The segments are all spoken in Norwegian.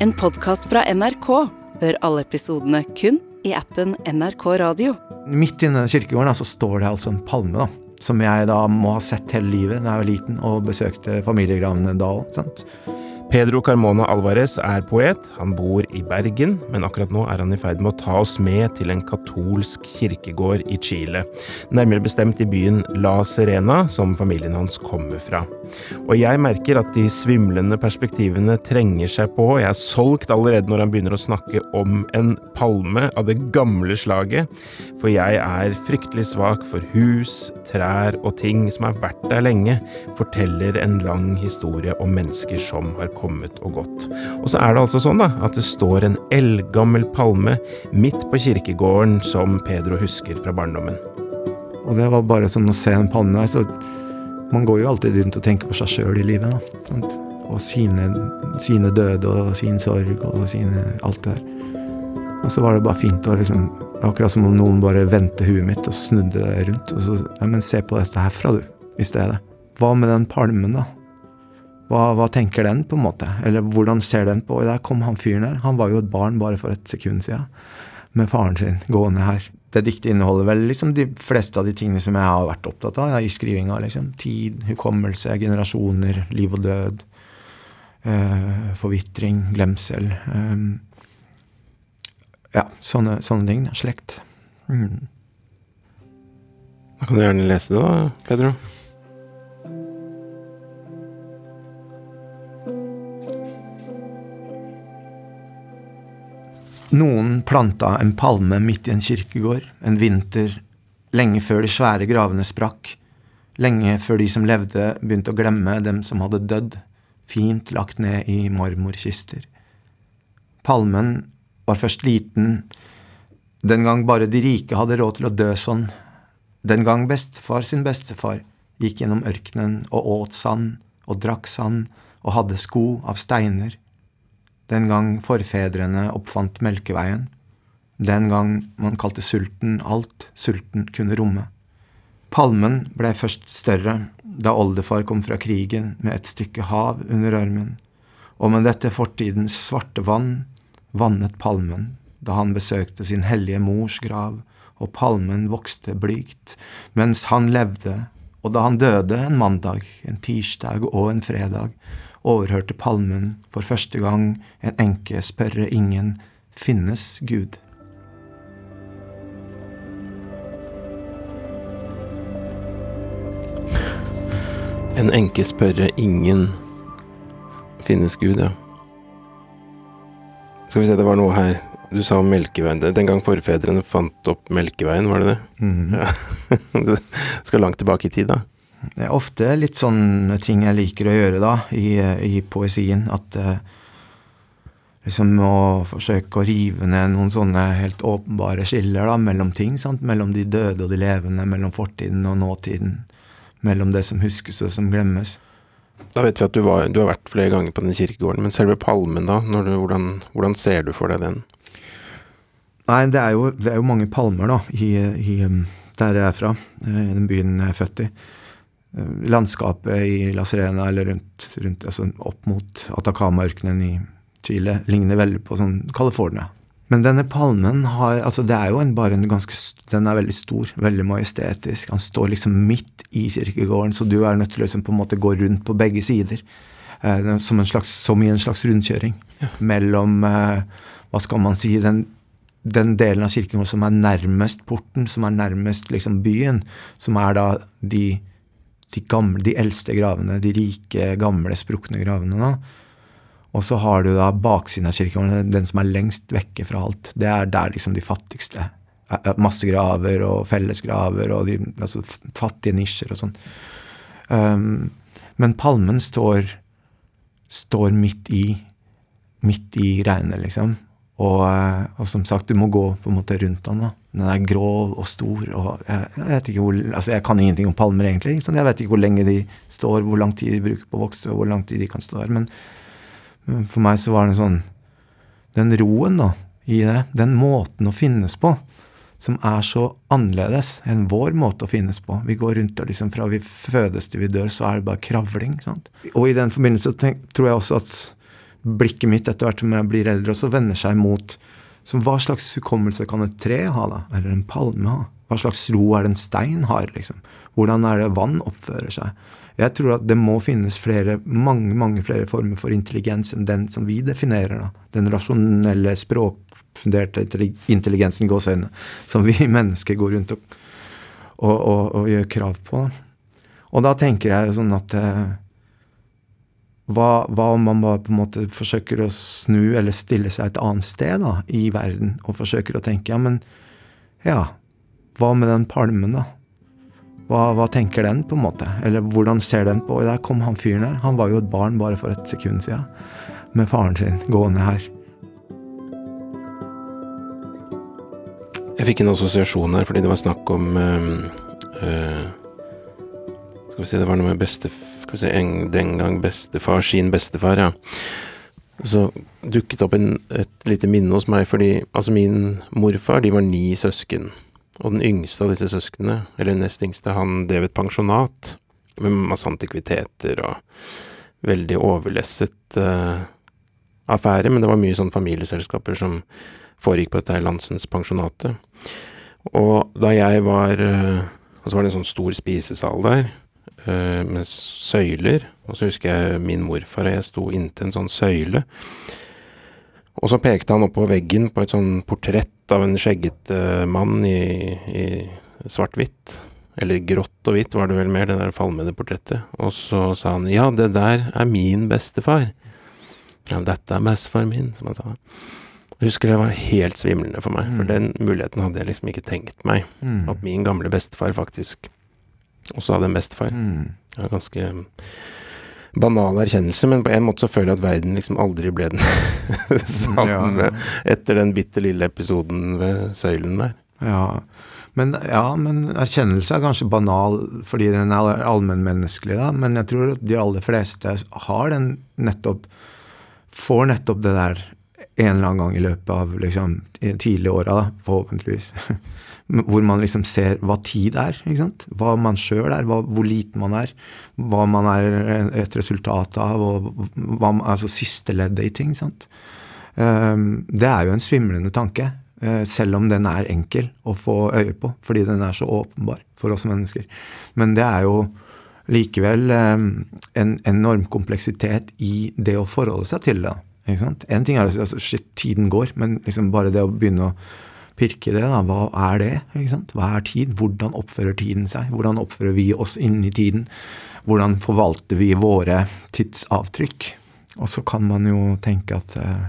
En podkast fra NRK. Hør alle episodene kun i appen NRK Radio. Midt inne i kirkegården så står det altså en palme, da. Som jeg da må ha sett hele livet da jeg var liten og besøkte familiegravene da òg. Pedro Carmona Alvarez er poet, han bor i Bergen, men akkurat nå er han i ferd med å ta oss med til en katolsk kirkegård i Chile, nærmere bestemt i byen La Serena, som familien hans kommer fra. Og jeg merker at de svimlende perspektivene trenger seg på, jeg er solgt allerede når han begynner å snakke om en palme av det gamle slaget, for jeg er fryktelig svak for hus, trær og ting som har vært der lenge, forteller en lang historie om mennesker som har kommet og gått. Og så er det altså sånn da, at det står en eldgammel palme midt på kirkegården som Pedro husker fra barndommen. Og det var bare sånn å se en palme der, så man går jo alltid rundt og tenker på seg sjøl i livet. da, sant? Og sine, sine, døde og sin sorg og sine alt det der. Og så var det bare fint å liksom Akkurat som om noen bare vendte huet mitt og snudde det rundt. Og så Ja, men se på dette herfra, du, i stedet. Hva med den palmen, da? Hva, hva, tenker den, på en måte? Eller hvordan ser den på? Der kom han fyren der. Han var jo et barn bare for et sekund siden, med faren sin gående her. Det diktet inneholder vel liksom de fleste av de tingene som jeg har vært opptatt av i skrivinga. Liksom. Tid, hukommelse, generasjoner, liv og død. Uh, forvitring, glemsel. Um, ja, sånne, sånne, ting. Slekt. Mm. Da kan du gjerne lese det, da, Pedro. Noen planta en palme midt i en kirkegård en vinter lenge før de svære gravene sprakk, lenge før de som levde, begynte å glemme dem som hadde dødd, fint lagt ned i marmorkister. Palmen var først liten, den gang bare de rike hadde råd til å dø sånn, den gang bestefar sin bestefar gikk gjennom ørkenen og åt sand og drakk sand og hadde sko av steiner den gang forfedrene oppfant Melkeveien, den gang man kalte sulten alt sulten kunne romme. Palmen blei først større da oldefar kom fra krigen med et stykke hav under armen, og med dette fortidens svarte vann vannet palmen da han besøkte sin hellige mors grav, og palmen vokste blygt mens han levde, og da han døde en mandag, en tirsdag og en fredag, overhørte palmen for første gang en enke spørre ingen finnes Gud. En enke spørre ingen finnes Gud, ja. Skal vi se, det var noe her. Du sa Melkeveien. Den gang forfedrene fant opp Melkeveien, var det det? Mm. Ja. Du skal langt tilbake i tid, da? Det er ofte litt sånne ting jeg liker å gjøre da, i, i poesien. At eh, liksom å forsøke å rive ned noen sånne helt åpenbare skiller da, mellom ting. Sant? Mellom de døde og de levende, mellom fortiden og nåtiden. Mellom det som huskes og som glemmes. Da vet vi at du, var, du har vært flere ganger på den kirkegården, men selve palmen, da? Du, hvordan, hvordan, ser du for deg den? Nei, det er jo, det er jo mange palmer, da, i, i, der jeg er fra. I den byen jeg er født i landskapet i La Serena eller rundt, rundt altså opp mot Atacama-ørkenen i Chile ligner veldig på sånn California. Men denne palmen har altså det er jo en, bare en ganske Den er veldig stor, veldig majestetisk. Han står liksom midt i kirkegården, så du er nødt til å liksom på en måte gå rundt på begge sider. Eh, som, slags, som, i en slags rundkjøring ja. mellom eh, Hva skal man si den, den delen av kirkegården som er nærmest porten, som er nærmest liksom byen, som er da de de, gamle, de eldste gravene, de rike, gamle, sprukne gravene. da. Og så har du da baksiden av kirkegården, den som er lengst vekke fra alt. Det er der liksom de fattigste. Massegraver og fellesgraver og de altså, fattige nisjer og sånn. Um, men palmen står, står midt i midt i regnet, liksom. Og, eh, og, som sagt, du må gå på en måte rundt den. da. Den er grov og stor. og jeg, jeg, hvor, altså jeg kan ingenting om palmer, egentlig. Så jeg vet ikke hvor lenge de står, hvor lang tid de bruker på å vokse, og hvor lang tid de kan stå der. Men, men for meg så var det sånn Den roen da, i det, den måten å finnes på, som er så annerledes enn vår måte å finnes på. Vi går rundt og liksom fra vi fødes til vi dør, så er det bare kravling. Sant? Og i den forbindelse tenk, tror jeg også at blikket mitt etter hvert som jeg blir eldre, også vender seg mot så hva slags hukommelse kan et tre ha, da? Eller en palme ha? Hva slags ro er det en stein har, liksom? Hvordan er det vann oppfører seg? Jeg tror at det må finnes flere, mange mange flere former for intelligens enn den som vi definerer. da. Den rasjonelle, språkfunderte intelligensen i gåseøynene som vi mennesker går rundt og, og, og, og gjør krav på. Og da tenker jeg sånn at eh, hva, hva, om man bare på en måte forsøker å snu eller stille seg et annet sted da, i verden, og forsøker å tenke ja, men ja, hva med den palmen, da? Hva, hva, tenker den, på en måte? Eller hvordan ser den på? Der kom han fyren her. Han var jo et barn bare for et sekund siden, med faren sin gående her. Jeg fikk en assosiasjon her fordi det var snakk om øh, øh, Skal vi si det var noe med beste skal vi si, en, den gang bestefar, sin bestefar, ja. Så dukket opp en, et lite minne hos meg, fordi altså min morfar, de var ni søsken. Og den yngste av disse søsknene, eller nest yngste, han drev et pensjonat med masse antikviteter og veldig overlesset uh, affære, men det var mye sånn familieselskaper som foregikk på dette Landsens pensjonatet. Og da jeg var uh, Og så var det en sånn stor spisesal der, med søyler. Og så husker jeg min morfar og jeg sto inntil en sånn søyle. Og så pekte han opp på veggen på et sånn portrett av en skjeggete mann i, i svart-hvitt. Eller grått og hvitt var det vel mer, det der falmede portrettet. Og så sa han ja, det der er min bestefar. Ja, dette er bestefar min, som han sa. Jeg husker det var helt svimlende for meg, for mm. den muligheten hadde jeg liksom ikke tenkt meg. Mm. At min gamle bestefar faktisk også hadde en bestefar. Mm. Det var ganske banal erkjennelse, men på en måte så føler jeg at verden liksom aldri ble den samme ja. etter den bitte lille episoden ved søylen der. Ja. Men, ja, men erkjennelse er kanskje banal fordi den er allmennmenneskelig, da. Men jeg tror de aller fleste har den nettopp Får nettopp det der en eller annen gang i løpet av liksom, tidlige åra, forhåpentligvis. hvor man liksom ser hva tid er. ikke sant? Hva man sjøl er, hva, hvor liten man er. Hva man er et resultat av, og hva, altså siste leddet i ting. sant? Um, det er jo en svimlende tanke, uh, selv om den er enkel å få øye på, fordi den er så åpenbar for oss mennesker. Men det er jo likevel um, en enorm kompleksitet i det å forholde seg til det. Ikke sant? En ting er altså, shit, tiden går, men liksom bare det å begynne å pirke i det. da, Hva er det? ikke sant? Hva er tid? Hvordan oppfører tiden seg? Hvordan oppfører vi oss inni tiden? Hvordan forvalter vi våre tidsavtrykk? Og så kan man jo tenke at eh,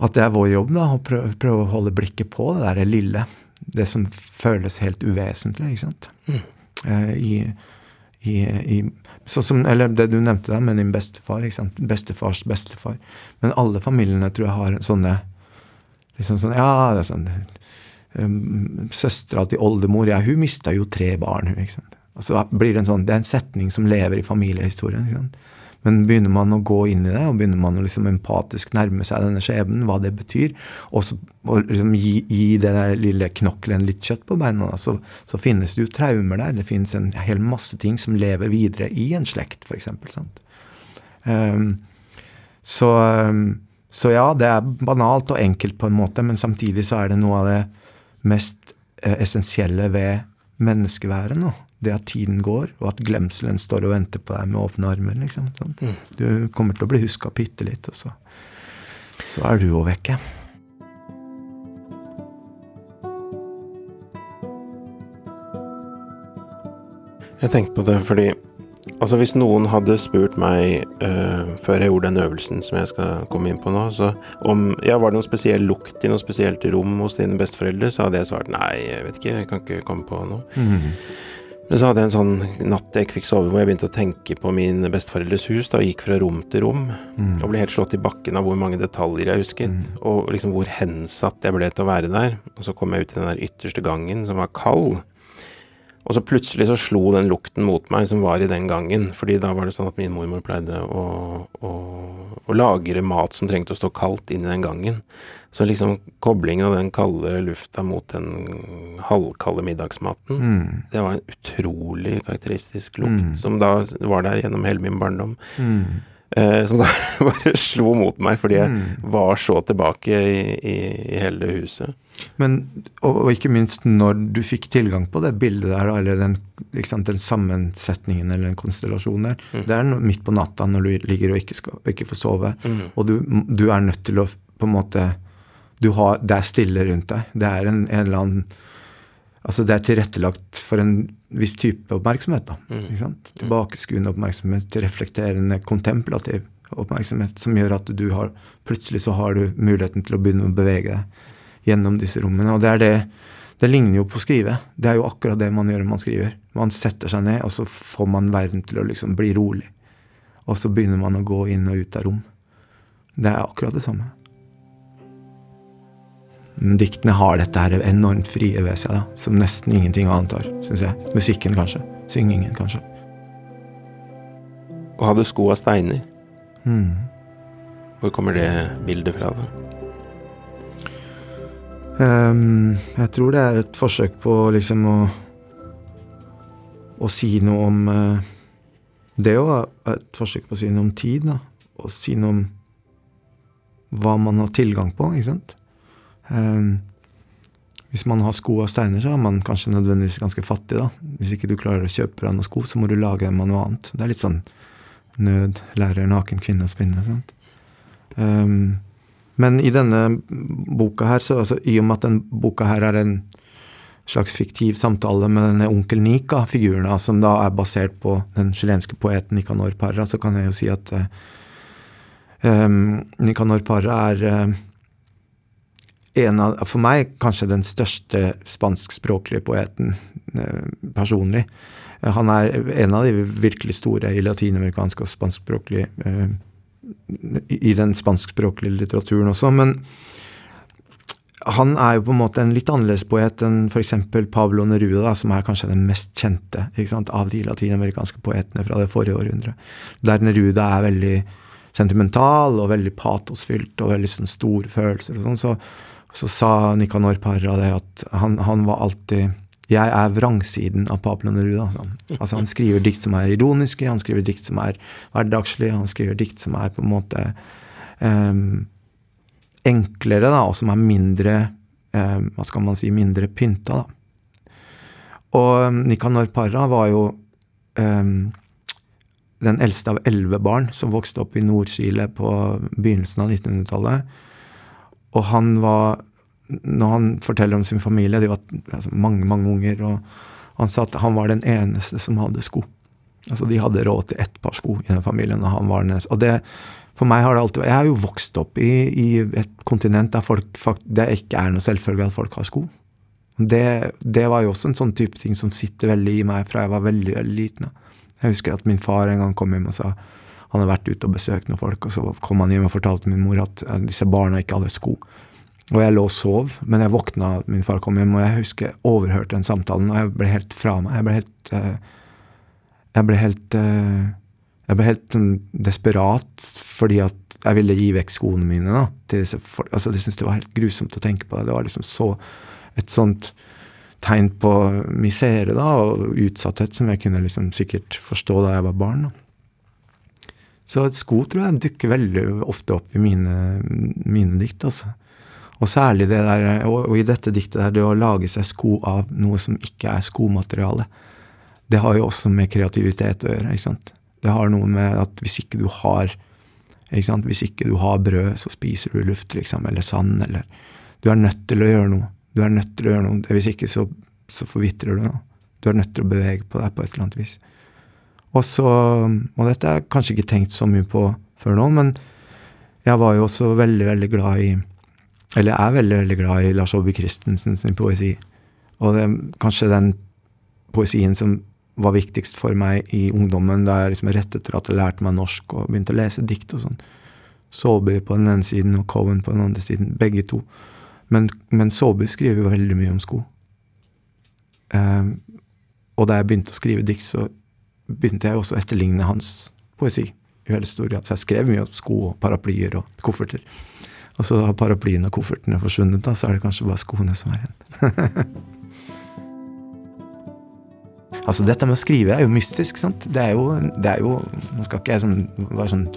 at det er vår jobb da, å prøve, prøve å holde blikket på det der lille. Det som føles helt uvesentlig. ikke sant? Mm. Eh, I, i, i, sånn som, eller det du nevnte der med din bestefar. ikke sant? Bestefars bestefar. Men alle familiene tror jeg har sånne liksom sånn, Ja, det er sånn um, Søstera til oldemor, ja, hun mista jo tre barn, ikke sant? Og så blir det en sånn, det er en setning som lever i familiehistorien. ikke sant? Men begynner man å gå inn i det, og begynner man å liksom empatisk nærme seg denne skjebnen, hva det betyr, og, så, og liksom gi, gi den lille knokkelen litt kjøtt på beina, så, så, finnes det jo traumer der. Det finnes en hel masse ting som lever videre i en slekt, f.eks. Um, så um, så ja, det er banalt og enkelt på en måte, men samtidig så er det noe av det mest eh, essensielle ved menneskeværet nå. Det at tiden går, og at glemselen står og venter på deg med åpne armer. liksom. Mm. Du kommer til å bli huska bitte litt, og så, så er du òg vekke. Jeg tenkte på det fordi Altså Hvis noen hadde spurt meg uh, før jeg gjorde den øvelsen som jeg skal komme inn på nå, så om ja, var det noen spesiell lukt i noe spesielt rom hos dine besteforeldre, så hadde jeg svart nei, jeg vet ikke, jeg kan ikke komme på noe. Mm. Men så hadde jeg en sånn natt jeg ikke fikk sove, hvor jeg begynte å tenke på min besteforeldres hus. Da jeg gikk fra rom til rom, mm. og ble helt slått i bakken av hvor mange detaljer jeg husket. Mm. Og liksom hvor hensatt jeg ble til å være der. Og så kom jeg ut i den der ytterste gangen, som var kald. Og så plutselig så slo den lukten mot meg som var i den gangen. fordi da var det sånn at min mormor pleide å, å, å lagre mat som trengte å stå kaldt inn i den gangen. Så liksom koblingen av den kalde lufta mot den halvkalde middagsmaten, mm. det var en utrolig karakteristisk lukt, mm. som da var der gjennom hele min barndom. Mm. Eh, som da bare slo mot meg, fordi jeg Mm. var så tilbake i, i, i hele huset. Men, og, og ikke minst når du fikk tilgang på det bildet der, eller den, sant, den sammensetningen eller den konstellasjonen der. Mm. Det er midt på natta når du ligger og ikke, skal, ikke får sove. Mm. Og du, du er nødt til å på en måte du har, Det er stille rundt deg. Det er en, en eller annen Altså det er tilrettelagt for en viss type oppmerksomhet. da, Mm. ikke sant? Tilbakeskuende oppmerksomhet, reflekterende, kontemplativ oppmerksomhet, som gjør at du har Plutselig så har du muligheten til å begynne å bevege deg gjennom disse rommene. Og det er det Det ligner jo på å skrive. Det er jo akkurat det man gjør når man skriver. Man setter seg ned, og så får man verden til å liksom bli rolig. Og så begynner man å gå inn og ut av rom. Det er akkurat det samme. Men diktene har dette her enormt frie ved seg, da, som nesten ingenting annet har, syns jeg. Musikken, kanskje. Syngingen, kanskje. Og hadde sko av steiner. Mm. Hvor kommer det bildet fra? da? Ehm, jeg tror det er et forsøk på liksom å Å si noe om uh, Det er et forsøk på å si noe om tid, da. Å si noe om hva man har tilgang på, ikke sant. Um, hvis man har sko av steiner, så er man kanskje nødvendigvis ganske fattig, da. Hvis ikke du klarer å kjøpe deg noen sko, så må du lage dem av noe annet. Det er litt sånn nød lærer naken kvinne å spinne. sant? Ehm, men i denne boka her, så altså, i og med at den boka her er en slags fiktiv samtale med denne onkel Nika-figuren, som da er basert på den chilenske poeten Nicanor Parra, så kan jeg jo si at eh, Nicanor Parra er eh, en av, for meg kanskje den største spanskspråklige poeten eh, personlig. Han er en av de virkelig store i latinamerikansk og spanskspråklig eh, i den spanskspråklige litteraturen også, men han er jo på en måte en litt annerledes poet enn f.eks. Pablo Neruda, da, som er kanskje den mest kjente sant, av de latinamerikanske poetene fra det forrige århundret. Der Neruda er veldig sentimental og veldig patosfylt og veldig sånn store følelser og sånn, så, så sa Nicanor Parra det at han, han var alltid jeg er vrangsiden av Pablo Neruda. Altså Han skriver dikt som er ironiske, han skriver dikt som er hverdagslige, han skriver dikt som er på en måte um, enklere, da, og som er mindre um, Hva skal man si mindre pynta, da. Og em, Nicanor Parra var jo um, den eldste av elleve barn som vokste opp i Nord-Chile på begynnelsen av 1900-tallet. Og han var Når han forteller om sin familie, de var altså, mange, mange unger, og han sa at han var den eneste som hadde sko. Altså De hadde råd til ett par sko i den familien. Og han var den eneste. Og det, for meg har det alltid vært Jeg har jo vokst opp i, i et kontinent der folk, det ikke er noe selvfølgelig at folk har sko. Det, det var jo også en sånn type ting som sitter veldig i meg fra jeg var veldig, veldig liten. Jeg husker at min far en gang kom hjem og sa han hadde vært ute og besøkt noen folk, og så kom han hjem og fortalte min mor at eh, disse barna ikke hadde sko. Og jeg lå og sov, men jeg våkna da min far kom hjem, og jeg husker jeg overhørte den samtalen, og jeg ble helt fra meg. Jeg ble helt eh, Jeg ble helt eh, Jeg ble helt sånn desperat fordi at jeg ville gi vekk skoene mine. da, til disse folk. Altså, Jeg syntes det var helt grusomt å tenke på det. Det var liksom så et sånt tegn på misere da, og utsatthet som jeg kunne liksom sikkert forstå da jeg var barn. da. Så sko tror jeg dukker veldig ofte opp i mine, mine dikt. altså. Og særlig det der, og, i dette diktet der, det å lage seg sko av noe som ikke er skomateriale. Det har jo også med kreativitet å gjøre. ikke sant? Det har noe med at hvis ikke du har ikke sant? Hvis ikke du har brød, så spiser du luft, liksom, eller sand, eller Du er nødt til å gjøre noe. Du er nødt til å gjøre noe. Hvis ikke, så, så forvitrer du. Noe. Du er nødt til å bevege på deg på et eller annet vis. Og så Og dette har jeg kanskje ikke tenkt så mye på før nå, men jeg var jo også veldig, veldig glad i Eller er veldig, veldig glad i Lars Aabye Christensen sin poesi. Og det kanskje den poesien som var viktigst for meg i ungdommen, da jeg liksom rett etter at jeg lærte meg norsk og begynte å lese dikt og sånn. Saabye på den ene siden og Cohen på den andre siden, begge to. Men, men Saabye skriver jo veldig mye om sko. Um, og da jeg begynte å skrive dikt, så begynte jeg også å etterligne hans poesi i veldig stor grad. Så jeg skrev mye om sko og paraplyer og kofferter. Og så har paraplyen og koffertene forsvunnet, da, så er det kanskje bare skoene som er igjen. altså, dette med å skrive er jo mystisk, sant. Det er jo, det er jo Nå skal ikke jeg sånn, være sånn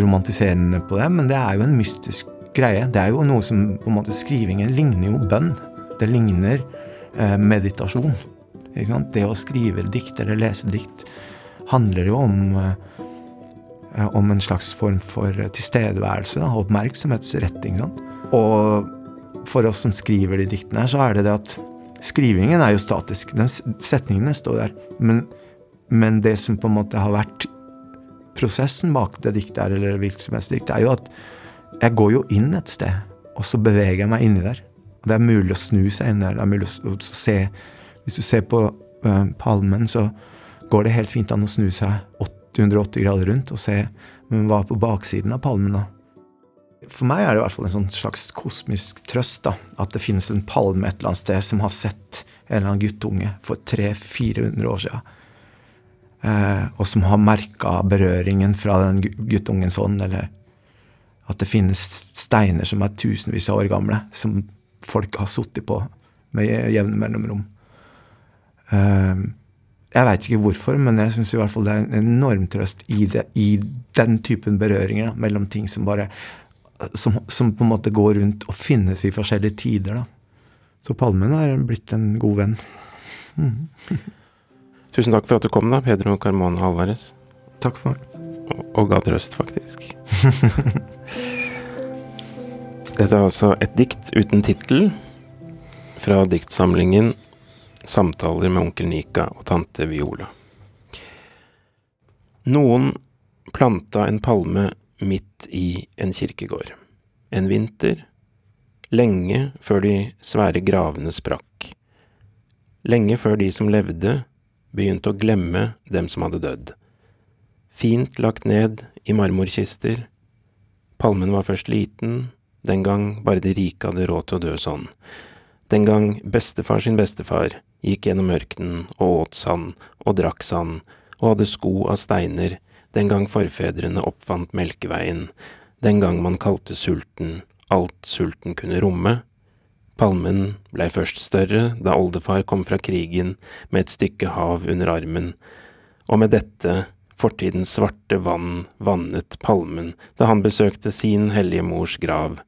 romantiserende på det, men det er jo en mystisk greie. Det er jo noe som på en måte Skrivingen ligner jo bønn. Det ligner eh, meditasjon. Det å skrive dikt eller lese dikt handler jo om, eh, om en slags form for tilstedeværelse, da, oppmerksomhetsretting. Sant? Og for oss som skriver de diktene, så er det det at skrivingen er jo statisk. Den, setningene står der. Men, men, det som på en måte har vært prosessen bak det diktet her, eller dikt, er jo at jeg går jo inn et sted, og så beveger jeg meg inni der. Og det er mulig å snu seg inn der. Det er mulig å se Hvis du ser på uh, palmen, så går det helt fint an å snu seg 880 grader rundt og se men hva på baksiden av palmen. da. For meg er det i hvert fall en sånn slags kosmisk trøst da, at det finnes en palme et eller annet sted som har sett en eller annen guttunge for 300-400 år siden. Eh, og som har merka berøringen fra den guttungens hånd, eller at det finnes steiner som er tusenvis av år gamle, som folk har sittet på med jevne mellomrom. Eh, jeg veit ikke hvorfor, men jeg syns i hvert fall det er en enorm trøst i, det, i den typen berøringer da, mellom ting som bare som, som, på en måte går rundt og finnes i forskjellige tider. Da. Så palmen er blitt en god venn. Mm. Tusen takk for at du kom, da, Pedro Carmona Alvarez. Takk for. Og, og ga trøst, faktisk. Dette er altså et dikt uten tittel fra diktsamlingen 'Samtaler med onkel Nika og tante Viola'. Noen planta en palme midt i en kirkegård. En vinter, lenge før de svære gravene sprakk. Lenge før de som levde, begynte å glemme dem som hadde dødd. Fint lagt ned i marmorkister. Palmen var først liten, den gang bare de rike hadde råd til å dø sånn. Den gang bestefar sin bestefar gikk gjennom ørkenen og åt sand og drakk sand og hadde sko av steiner den gang forfedrene oppfant Melkeveien, den gang man kalte sulten alt sulten kunne romme. Palmen blei først større da oldefar kom fra krigen med et stykke hav under armen, og med dette fortidens svarte vann vannet palmen da han besøkte sin hellige mors grav,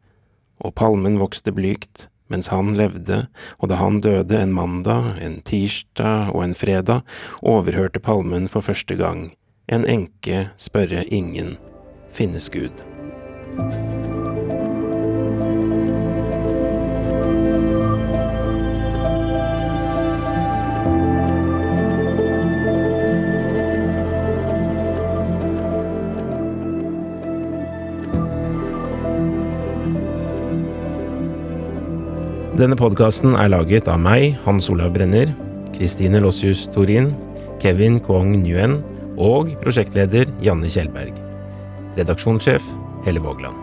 og palmen vokste blygt mens han levde, og da han døde en mandag, en tirsdag og en fredag, overhørte palmen for første gang en enke spørre ingen, finnes Gud? Denne podkasten er laget av meg, Hans Olav Brenner, Kristine Lossius Torin, Kevin Kwong Nguyen og prosjektleder Janne Kjellberg. Redaksjonssjef Helle Vågland.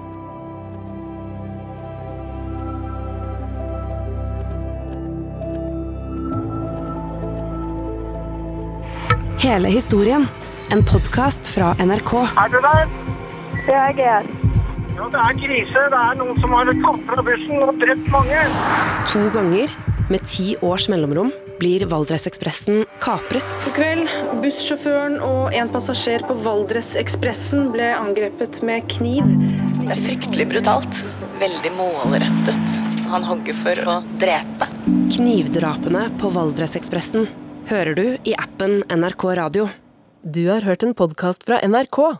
Hele historien. En podkast fra NRK. Er du der? Ja, jeg er Ja, det er krise. Det er noen som har tatt fra bussen og drept mange. To ganger, med ti års mellomrom, blir Valdresekspressen kapret. I kveld, bussjåføren og en passasjer på Valdresekspressen ble angrepet med kniv. Det er fryktelig brutalt. Veldig målrettet. Han hogger for å drepe. Knivdrapene på Valdresekspressen hører du i appen NRK Radio. Du har hørt en podkast fra NRK.